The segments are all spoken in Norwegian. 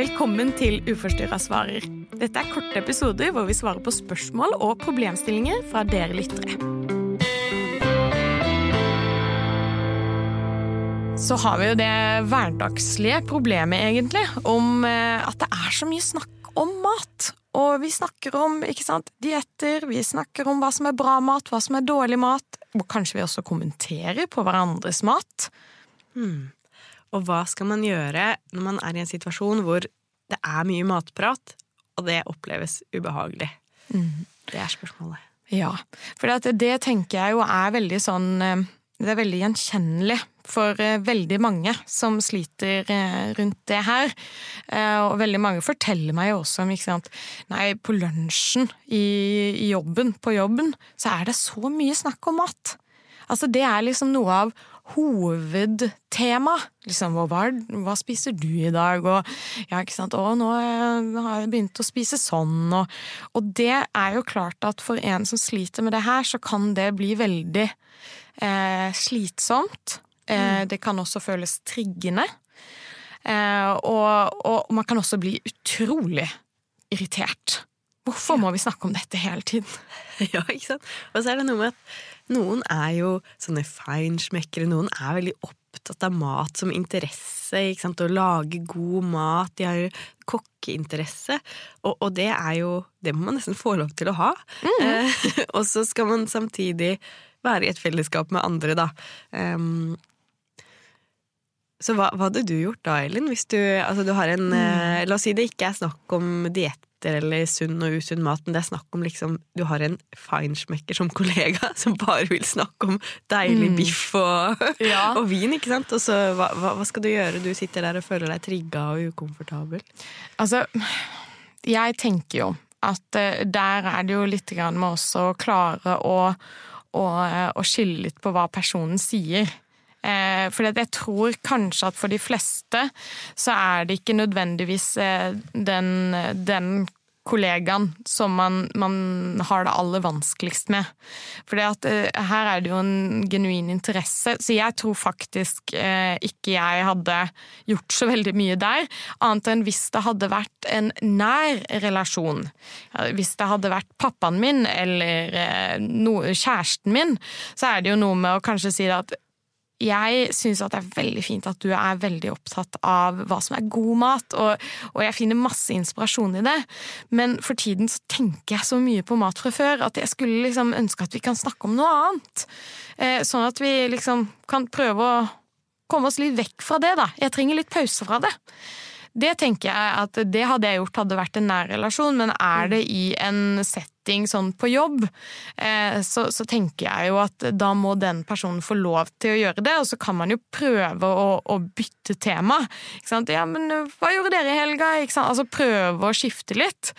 Velkommen til Uforstyrra svarer. Dette er korte episoder hvor vi svarer på spørsmål og problemstillinger fra dere lyttere. Så har vi jo det hverdagslige problemet, egentlig, om eh, at det er så mye snakk om mat. Og vi snakker om ikke sant, dietter, vi snakker om hva som er bra mat, hva som er dårlig mat, og kanskje vi også kommenterer på hverandres mat. Hmm. Og hva skal man gjøre når man er i en situasjon hvor det er mye matprat, og det oppleves ubehagelig? Mm. Det er spørsmålet. Ja, for det, det tenker jeg jo er veldig sånn eh, Det er veldig gjenkjennelig for eh, veldig mange som sliter eh, rundt det her. Og veldig mange forteller meg jo også om ikke sant? Nei, på lunsjen i, i jobben, på jobben, så er det så mye snakk om mat. Altså, det er liksom noe av hovedtema. Liksom, hva, hva, spiser du i dag? Og ja, ikke sant, å, nå har jeg begynt å spise sånn, og, og det er jo klart at for en som sliter med det her, så kan det bli veldig eh, slitsomt. Eh, det kan også føles triggende. Eh, og, og, man kan også bli utrolig irritert. Hvorfor må vi snakke om dette hele tiden? Ja, ikke sant? Og så er det noe med at noen er jo sånne feinschmeckere, noen er veldig opptatt av mat som interesse, ikke sant, å lage god mat, de har kokkeinteresse, og, og, det er jo Det må man nesten få lov til å ha. Mm. Eh, og så skal man samtidig være i et fellesskap med andre, da. Um, så hva, hva, hadde du gjort da, Elin? Hvis du, altså du har en mm. eh, La oss si det ikke er snakk om dietter eller sunn og usunn mat, men det er snakk om liksom Du har en feinschmecker som kollega som bare vil snakke om deilig mm. biff og, ja. og, vin, ikke sant? Og så hva, hva, skal du gjøre? Du sitter der og føler deg trigga og ukomfortabel. Altså, jeg tenker jo at uh, der er det jo litt grann med også å klare å, å, uh, å skille litt på hva personen sier. Eh, for jeg tror kanskje at for de fleste så er det ikke nødvendigvis eh, den, den kollegaen som man, man, har det aller vanskeligst med. For uh, her er det jo en genuin interesse, så jeg tror faktisk uh, ikke jeg hadde gjort så veldig mye der, annet enn hvis det hadde vært en nær relasjon. Hvis det hadde vært pappaen min eller uh, no, kjæresten min, så er det jo noe med å kanskje si at jeg syns det er veldig fint at du er veldig opptatt av hva som er god mat, og, og, jeg finner masse inspirasjon i det, men for tiden så tenker jeg så mye på mat fra før at jeg skulle liksom ønske at vi kan snakke om noe annet. Eh, sånn at vi liksom kan prøve å komme oss litt vekk fra det, da. Jeg trenger litt pause fra det. Det tenker jeg at det hadde jeg gjort hadde vært en nær relasjon, men er det i en setting sånn på jobb, eh, så, så, tenker jeg jo at da må den personen få lov til å gjøre det, og så kan man jo prøve å, å bytte tema. Ikke sant? Ja, men hva gjorde dere i helga? Ikke sant? Altså prøve å skifte litt.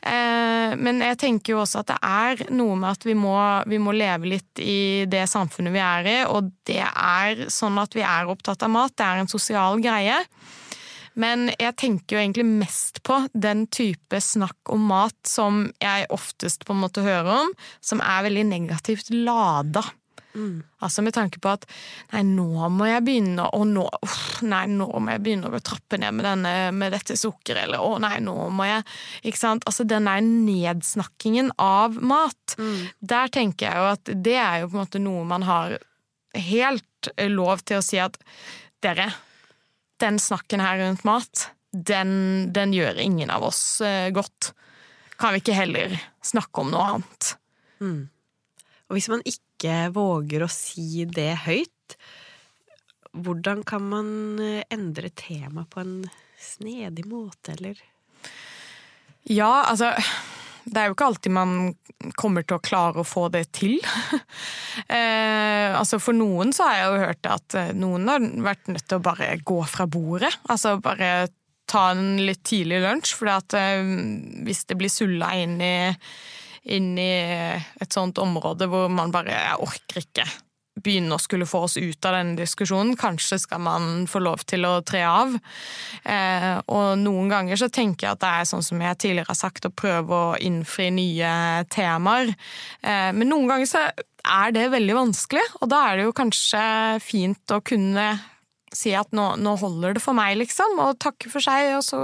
Eh, men jeg tenker jo også at det er noe med at vi må, vi må leve litt i det samfunnet vi er i, og det er sånn at vi er opptatt av mat. Det er en sosial greie. Men jeg tenker jo egentlig mest på den type snakk om mat som jeg oftest på en måte hører om, som er veldig negativt lada. Mm. Altså med tanke på at nei, nå må jeg begynne å nå, nei, nå må jeg begynne å trappe ned med, denne, med dette sukkeret, eller å nei, nå må jeg Ikke sant. Altså den der nedsnakkingen av mat. Mm. Der tenker jeg jo at det er jo på en måte noe man har helt lov til å si at dere, den snakken her rundt mat, den, den gjør ingen av oss eh, godt. Kan vi ikke heller snakke om noe annet? Mm. Og hvis man ikke våger å si det høyt, hvordan kan man eh, endre temaet på en snedig måte, eller? Ja, altså det er jo ikke alltid man kommer til å klare å få det til. eh, altså For noen så har jeg jo hørt at eh, noen har vært nødt til å bare gå fra bordet. Altså bare ta en litt tidlig lunsj, for eh, hvis det blir sulla inn i, inn i et sånt område hvor man bare Jeg orker ikke begynne å skulle få oss ut av denne diskusjonen. Kanskje skal man få lov til å tre av. Eh, og noen ganger så tenker jeg at det er sånn som jeg tidligere har sagt, å prøve å innfri nye temaer. Eh, men noen ganger så er det veldig vanskelig, og da er det jo kanskje fint å kunne si at nå, nå, holder det for meg, liksom, og takke for seg, og så,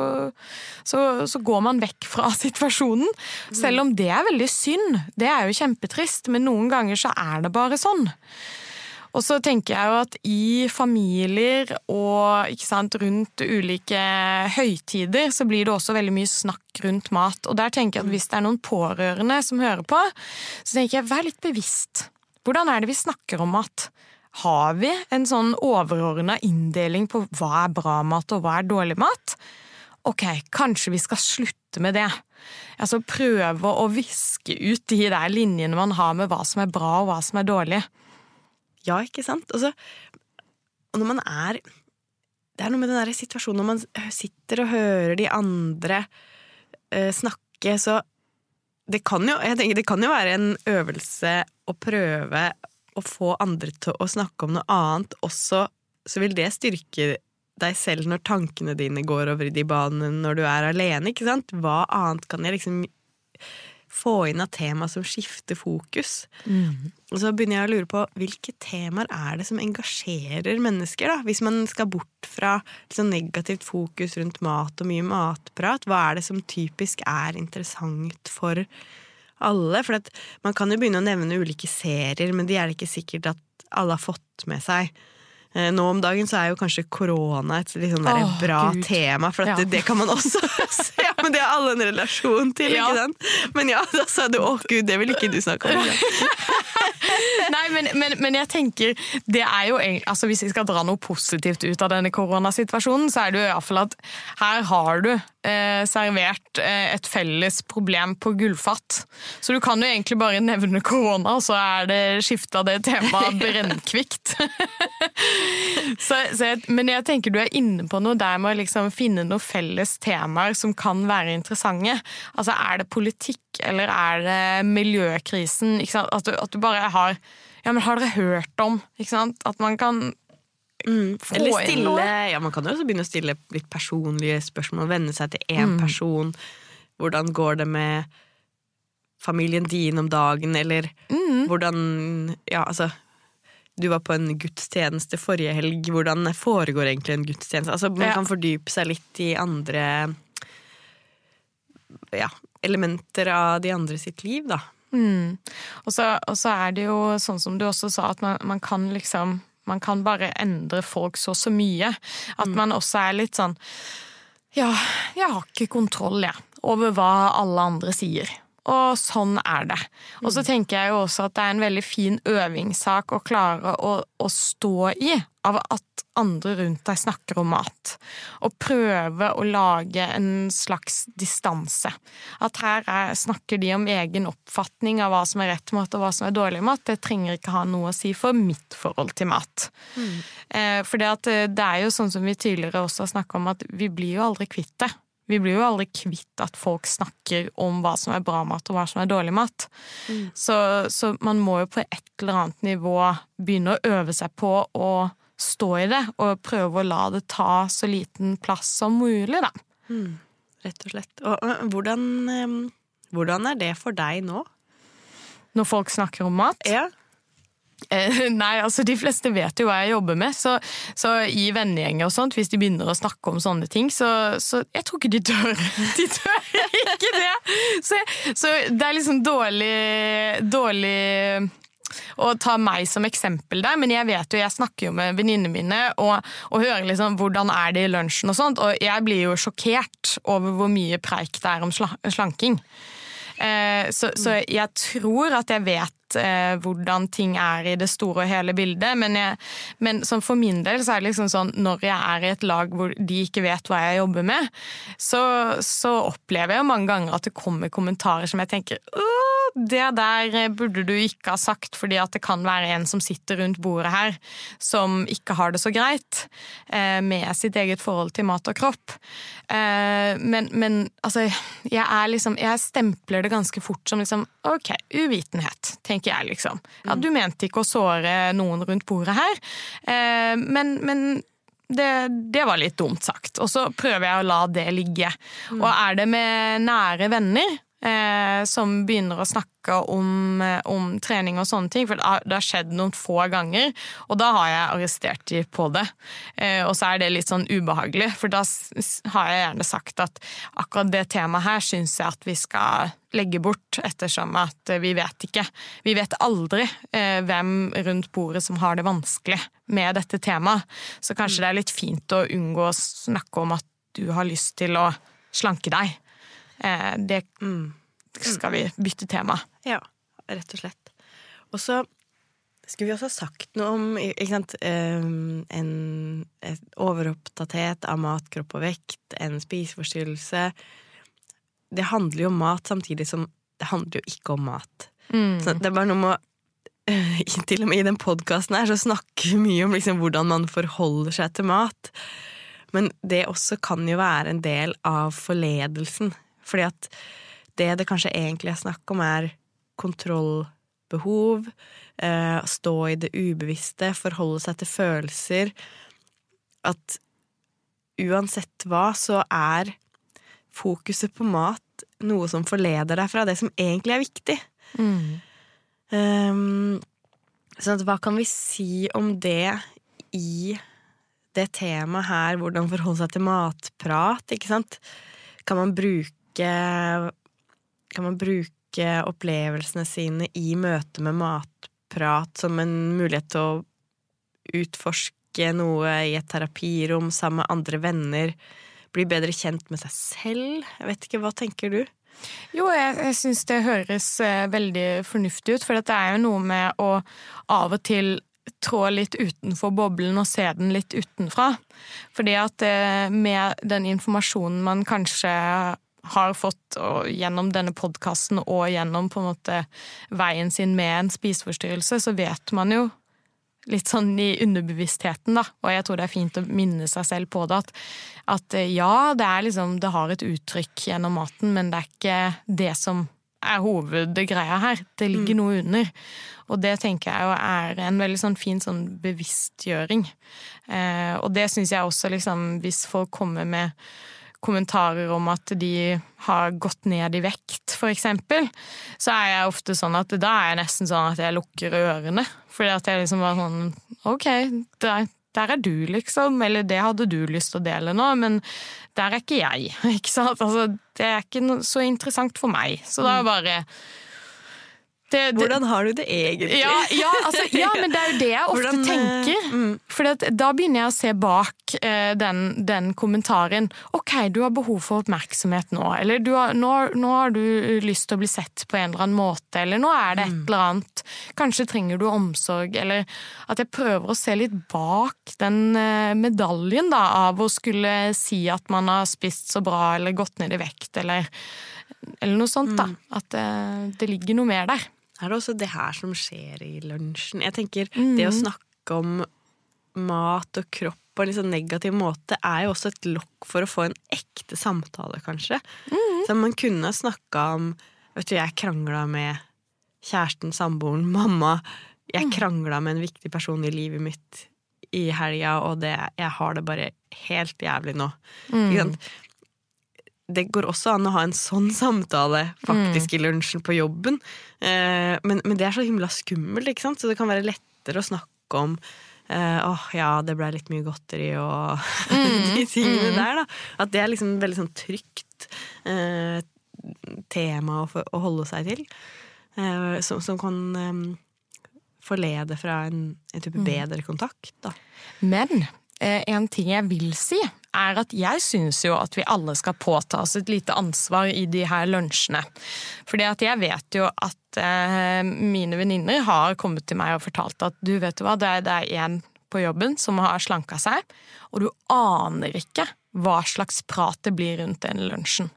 så, så, går man vekk fra situasjonen. Selv om det er veldig synd, det er jo kjempetrist, men noen ganger så er det bare sånn. Og så tenker jeg jo at i familier og sant, rundt ulike høytider, så blir det også veldig mye snakk rundt mat. Og der tenker jeg at hvis det er noen pårørende som hører på, så tenker jeg vær litt bevisst. Hvordan er det vi snakker om mat? Har vi en sånn overordna inndeling på hva er bra mat og hva er dårlig mat? Ok, kanskje vi skal slutte med det. Altså prøve å viske ut de der linjene man har med hva som er bra og hva som er dårlig. Ja, ikke sant? Og, så, når man er Det er noe med den der situasjonen når man sitter og hører de andre uh, snakke, så det kan, jo, tenker, det kan jo være en øvelse å prøve å få andre til å snakke om noe annet også, så vil det styrke deg selv når tankene dine går over i de banene når du er alene, ikke sant? Hva annet kan jeg liksom få inn av tema som skifter fokus. Mm. Og så begynner jeg å lure på hvilke temaer er det som engasjerer mennesker, da? Hvis man skal bort fra liksom negativt fokus rundt mat og mye matprat, hva er det som typisk er interessant for alle? For man kan jo begynne å nevne ulike serier, men de er det ikke sikkert at alle har fått med seg. Eh, nå om dagen så er jo kanskje korona et litt sånn oh, bra Gud. tema, for ja. det, det, kan man også se. Men det har alle en relasjon til, ja. ikke sant? Men ja, da sa du 'å gud, det vil ikke du snakke om'. Nei, men, men, men, jeg tenker det er jo altså Hvis vi skal dra noe positivt ut av denne koronasituasjonen, så er det jo iallfall at her har du eh, servert eh, et felles problem på gullfat. Så du kan jo egentlig bare nevne korona, og så er det skifta det temaet brennkvikt. så, så jeg, men jeg tenker du er inne på noe der med å liksom finne noen felles temaer som kan være interessante. Altså Er det politikk, eller er det miljøkrisen? At du, at, du, bare har Ja, men har dere hørt om? At man kan Mm. Eller stille Ja, man kan jo også begynne å stille litt personlige spørsmål. Venne seg til én mm. person. Hvordan går det med familien din om dagen, eller mm. hvordan Ja, altså du var på en gudstjeneste forrige helg. Hvordan foregår egentlig en gudstjeneste? Altså, man ja. kan fordype seg litt i andre ja, elementer av de andre sitt liv, da. Mm. Og, så, og, så, er det jo sånn som du også sa, at man, man kan liksom Man kan bare endre folk så så mye. At mm. man også er litt sånn Ja, jeg har ikke kontroll, jeg, over hva alle andre sier. Og sånn er det. Og så mm. tenker jeg jo også at det er en veldig fin øvingssak å klare å, å, stå i av at andre rundt deg snakker om mat. Og prøve å lage en slags distanse. At her er, snakker de om egen oppfatning av hva som er rett mat og hva som er dårlig mat. Det trenger ikke ha noe å si for mitt forhold til mat. Mm. Eh, for det, eh, det er jo sånn som vi tidligere også har snakka om, at vi blir jo aldri kvitt det. Vi blir jo aldri kvitt at folk snakker om hva som er bra mat og hva som er dårlig mat. Mm. Så, så, man må jo på et eller annet nivå begynne å øve seg på å stå i det, og prøve å la det ta så liten plass som mulig, da. Mm. Rett og slett. Og hvordan, hvordan er det for deg nå? Når folk snakker om mat? Ja. Eh, nei, altså de fleste vet jo hva jeg jobber med, så, så i vennegjenger og sånt, hvis de begynner å snakke om sånne ting, så, så jeg tror ikke de tør. De tør ikke det! Så, så det er liksom dårlig, dårlig å ta meg som eksempel der, men jeg vet jo, jeg snakker jo med venninnene mine og, og, hører liksom hvordan er det i lunsjen og sånt, og jeg blir jo sjokkert over hvor mye preik det er om slanking. Eh, så, så, jeg tror at jeg vet eh, hvordan ting er i det store og hele bildet. Men, jeg, men for min del så er det liksom sånn når jeg er i et lag hvor de ikke vet hva jeg jobber med, så, så opplever jeg mange ganger at det kommer kommentarer som jeg tenker det der burde du ikke ha sagt, fordi at det kan være en som sitter rundt bordet her, som ikke har det så greit eh, med sitt eget forhold til mat og kropp. Eh, men, men altså, jeg er liksom Jeg stempler det ganske fort som liksom ok, uvitenhet. tenker tenker jeg, liksom. Ja, du mente ikke å såre noen rundt bordet her, eh, men, men det, det, var litt dumt sagt. Og så prøver jeg å la det ligge. Mm. Og er det med nære venner, eh, som begynner å snakke om, eh, om, trening og sånne ting. For det har, skjedd noen få ganger, og da har jeg arrestert de på det. Eh, og så er det litt sånn ubehagelig, for da har jeg gjerne sagt at akkurat det temaet her syns jeg at vi skal legge bort, ettersom at vi vet ikke. Vi vet aldri eh, hvem rundt bordet som har det vanskelig med dette temaet. Så kanskje mm. det er litt fint å unngå å snakke om at du har lyst til å slanke deg. Eh, det mm. skal vi bytte tema. Ja, rett og slett. Og så skulle vi også ha sagt noe om sant, eh, en overopptatthet av mat, kropp og vekt, en spiseforstyrrelse. Det handler jo om mat samtidig som det handler jo ikke om mat. Mm. Så det er bare noe med å Til og med i den podkasten her så snakker vi mye om liksom hvordan man forholder seg til mat. Men det også kan jo være en del av forledelsen fordi at det det kanskje egentlig er snakk om, er kontrollbehov, eh, stå i det ubevisste, forholde seg til følelser. At uansett hva, så er fokuset på mat noe som forleder deg fra det som egentlig er viktig. Mm. Um, så hva kan vi si om det i det temaet her, hvordan forholde seg til matprat, ikke sant? Kan man bruke Kan man bruke opplevelsene sine i møte med matprat som en mulighet til å utforske noe i et terapirom sammen med andre venner? Bli bedre kjent med seg selv? Jeg vet ikke, hva tenker du? Jo, jeg, jeg syns det høres eh, veldig fornuftig ut, for det er jo noe med å av og til trå litt utenfor boblen og se den litt utenfra. Fordi at eh, med den informasjonen man kanskje har fått gjennom denne podkasten og gjennom på en måte veien sin med en spiseforstyrrelse, så vet man jo litt sånn i underbevisstheten, da, og jeg tror det er fint å minne seg selv på det, at, at ja, det er liksom Det har et uttrykk gjennom maten, men det er ikke det som er hovedgreia her. Det ligger mm. noe under. Og det tenker jeg jo er en veldig sånn fin sånn bevisstgjøring. Eh, og det syns jeg også, liksom, hvis folk kommer med kommentarer om at de har gått ned i vekt, for eksempel, så er jeg ofte sånn at da er jeg nesten sånn at jeg lukker ørene. Fordi at jeg liksom var sånn Ok, der, der er du, liksom. Eller det hadde du lyst til å dele nå, men der er ikke jeg. Ikke sant? Altså, det er ikke så interessant for meg. Så da er det bare det, det, Hvordan har du det egentlig? Ja, ja, altså, ja, men det er jo det jeg ofte Hvordan, eh, tenker. Mm. For da begynner jeg å se bak eh, den, den, kommentaren. Ok, du har behov for oppmerksomhet nå. Eller har, nå, nå, har du lyst til å bli sett på en eller annen måte. Eller nå er det et mm. eller annet. Kanskje trenger du omsorg. Eller at jeg prøver å se litt bak den eh, medaljen da, av å skulle si at man har spist så bra eller gått ned i vekt, eller, eller noe sånt. da. Mm. At det, eh, det ligger noe mer der er det også det her som skjer i lunsjen. Jeg tenker mm. Det å snakke om mat og kropp på en litt sånn negativ måte er jo også et lokk for å få en ekte samtale, kanskje. Mm. Så man kunne snakka om Vet du, jeg krangla med kjæresten, samboeren, mamma. Jeg mm. krangla med en viktig person i livet mitt i helga, og det, jeg har det bare helt jævlig nå. Mm det går også an å ha en sånn samtale faktisk mm. i lunsjen på jobben. Eh, men, men, det er så himla skummelt, ikke sant? så det kan være lettere å snakke om eh, åh, oh, ja, det ble litt mye godteri og mm. de tingene mm. der. da. At det er liksom veldig sånn trygt eh, tema å, å, holde seg til. Eh, som, som, kan eh, forlede fra en, en type mm. bedre kontakt. da. Men Eh, en ting jeg vil si, er at jeg syns jo at vi alle skal påta oss et lite ansvar i de her lunsjene. Fordi at jeg vet jo at eh, mine venninner har kommet til meg og fortalt at du vet du hva, det er en på jobben som har slanka seg, og du aner ikke hva slags prat det blir rundt den lunsjen.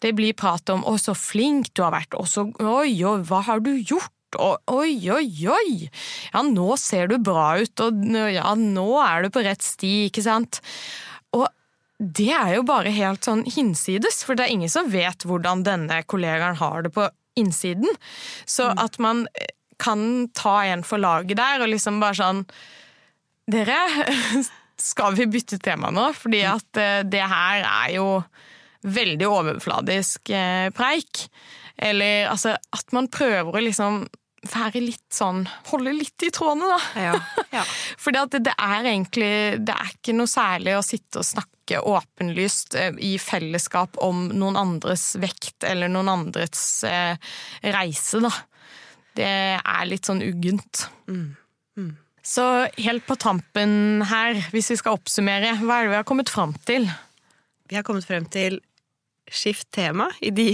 Det blir prat om 'å, så flink du har vært', og så 'oi, oi, hva har du gjort'? og oi, oi, oi! Ja, nå ser du bra ut, og ja, nå er du på rett sti, ikke sant? Det er jo bare helt sånn hinsides, for det er ingen som vet hvordan denne kollegaen har det på innsiden. Så mm. at man eh, kan ta en for laget der, og liksom bare sånn Dere, skal vi bytte tema nå? Fordi at eh, det her er jo veldig overfladisk eh, preik. Eller altså at man prøver å liksom være litt sånn Holde litt i trådene, da. Ja. ja. For det, det er egentlig Det er ikke noe særlig å sitte og snakke åpenlyst eh, i fellesskap om noen andres vekt eller noen andres eh, reise, da. Det er litt sånn uggent. Mm. Mm. Så helt på tampen her, hvis vi skal oppsummere, hva er det vi har kommet fram til? Vi har kommet frem til skift tema i de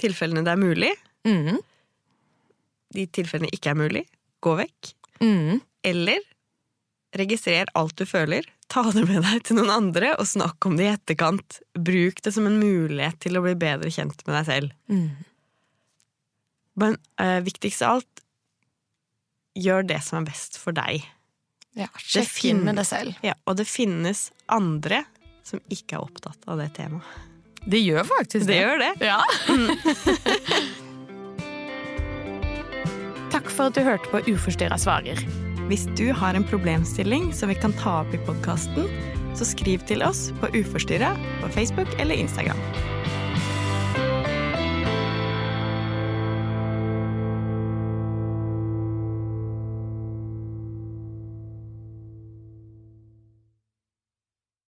tilfellene det er mulig. Mm. De tilfellene ikke er mulig, gå vekk. Mm. Eller registrer alt du føler, ta det med deg til noen andre og snakk om det i etterkant. Bruk det som en mulighet til å bli bedre kjent med deg selv. Mm. Men uh, viktigst av alt, gjør det som er best for deg. Ja, sjekk inn med deg selv. Ja, og det finnes andre som ikke er opptatt av det temaet. Det gjør faktisk Det det. gjør det. Ja. For at du hørte på Uforstyrra svarer. Hvis du har en problemstilling som vi kan ta opp i podkasten, så skriv til oss på Uforstyrra på Facebook eller Instagram.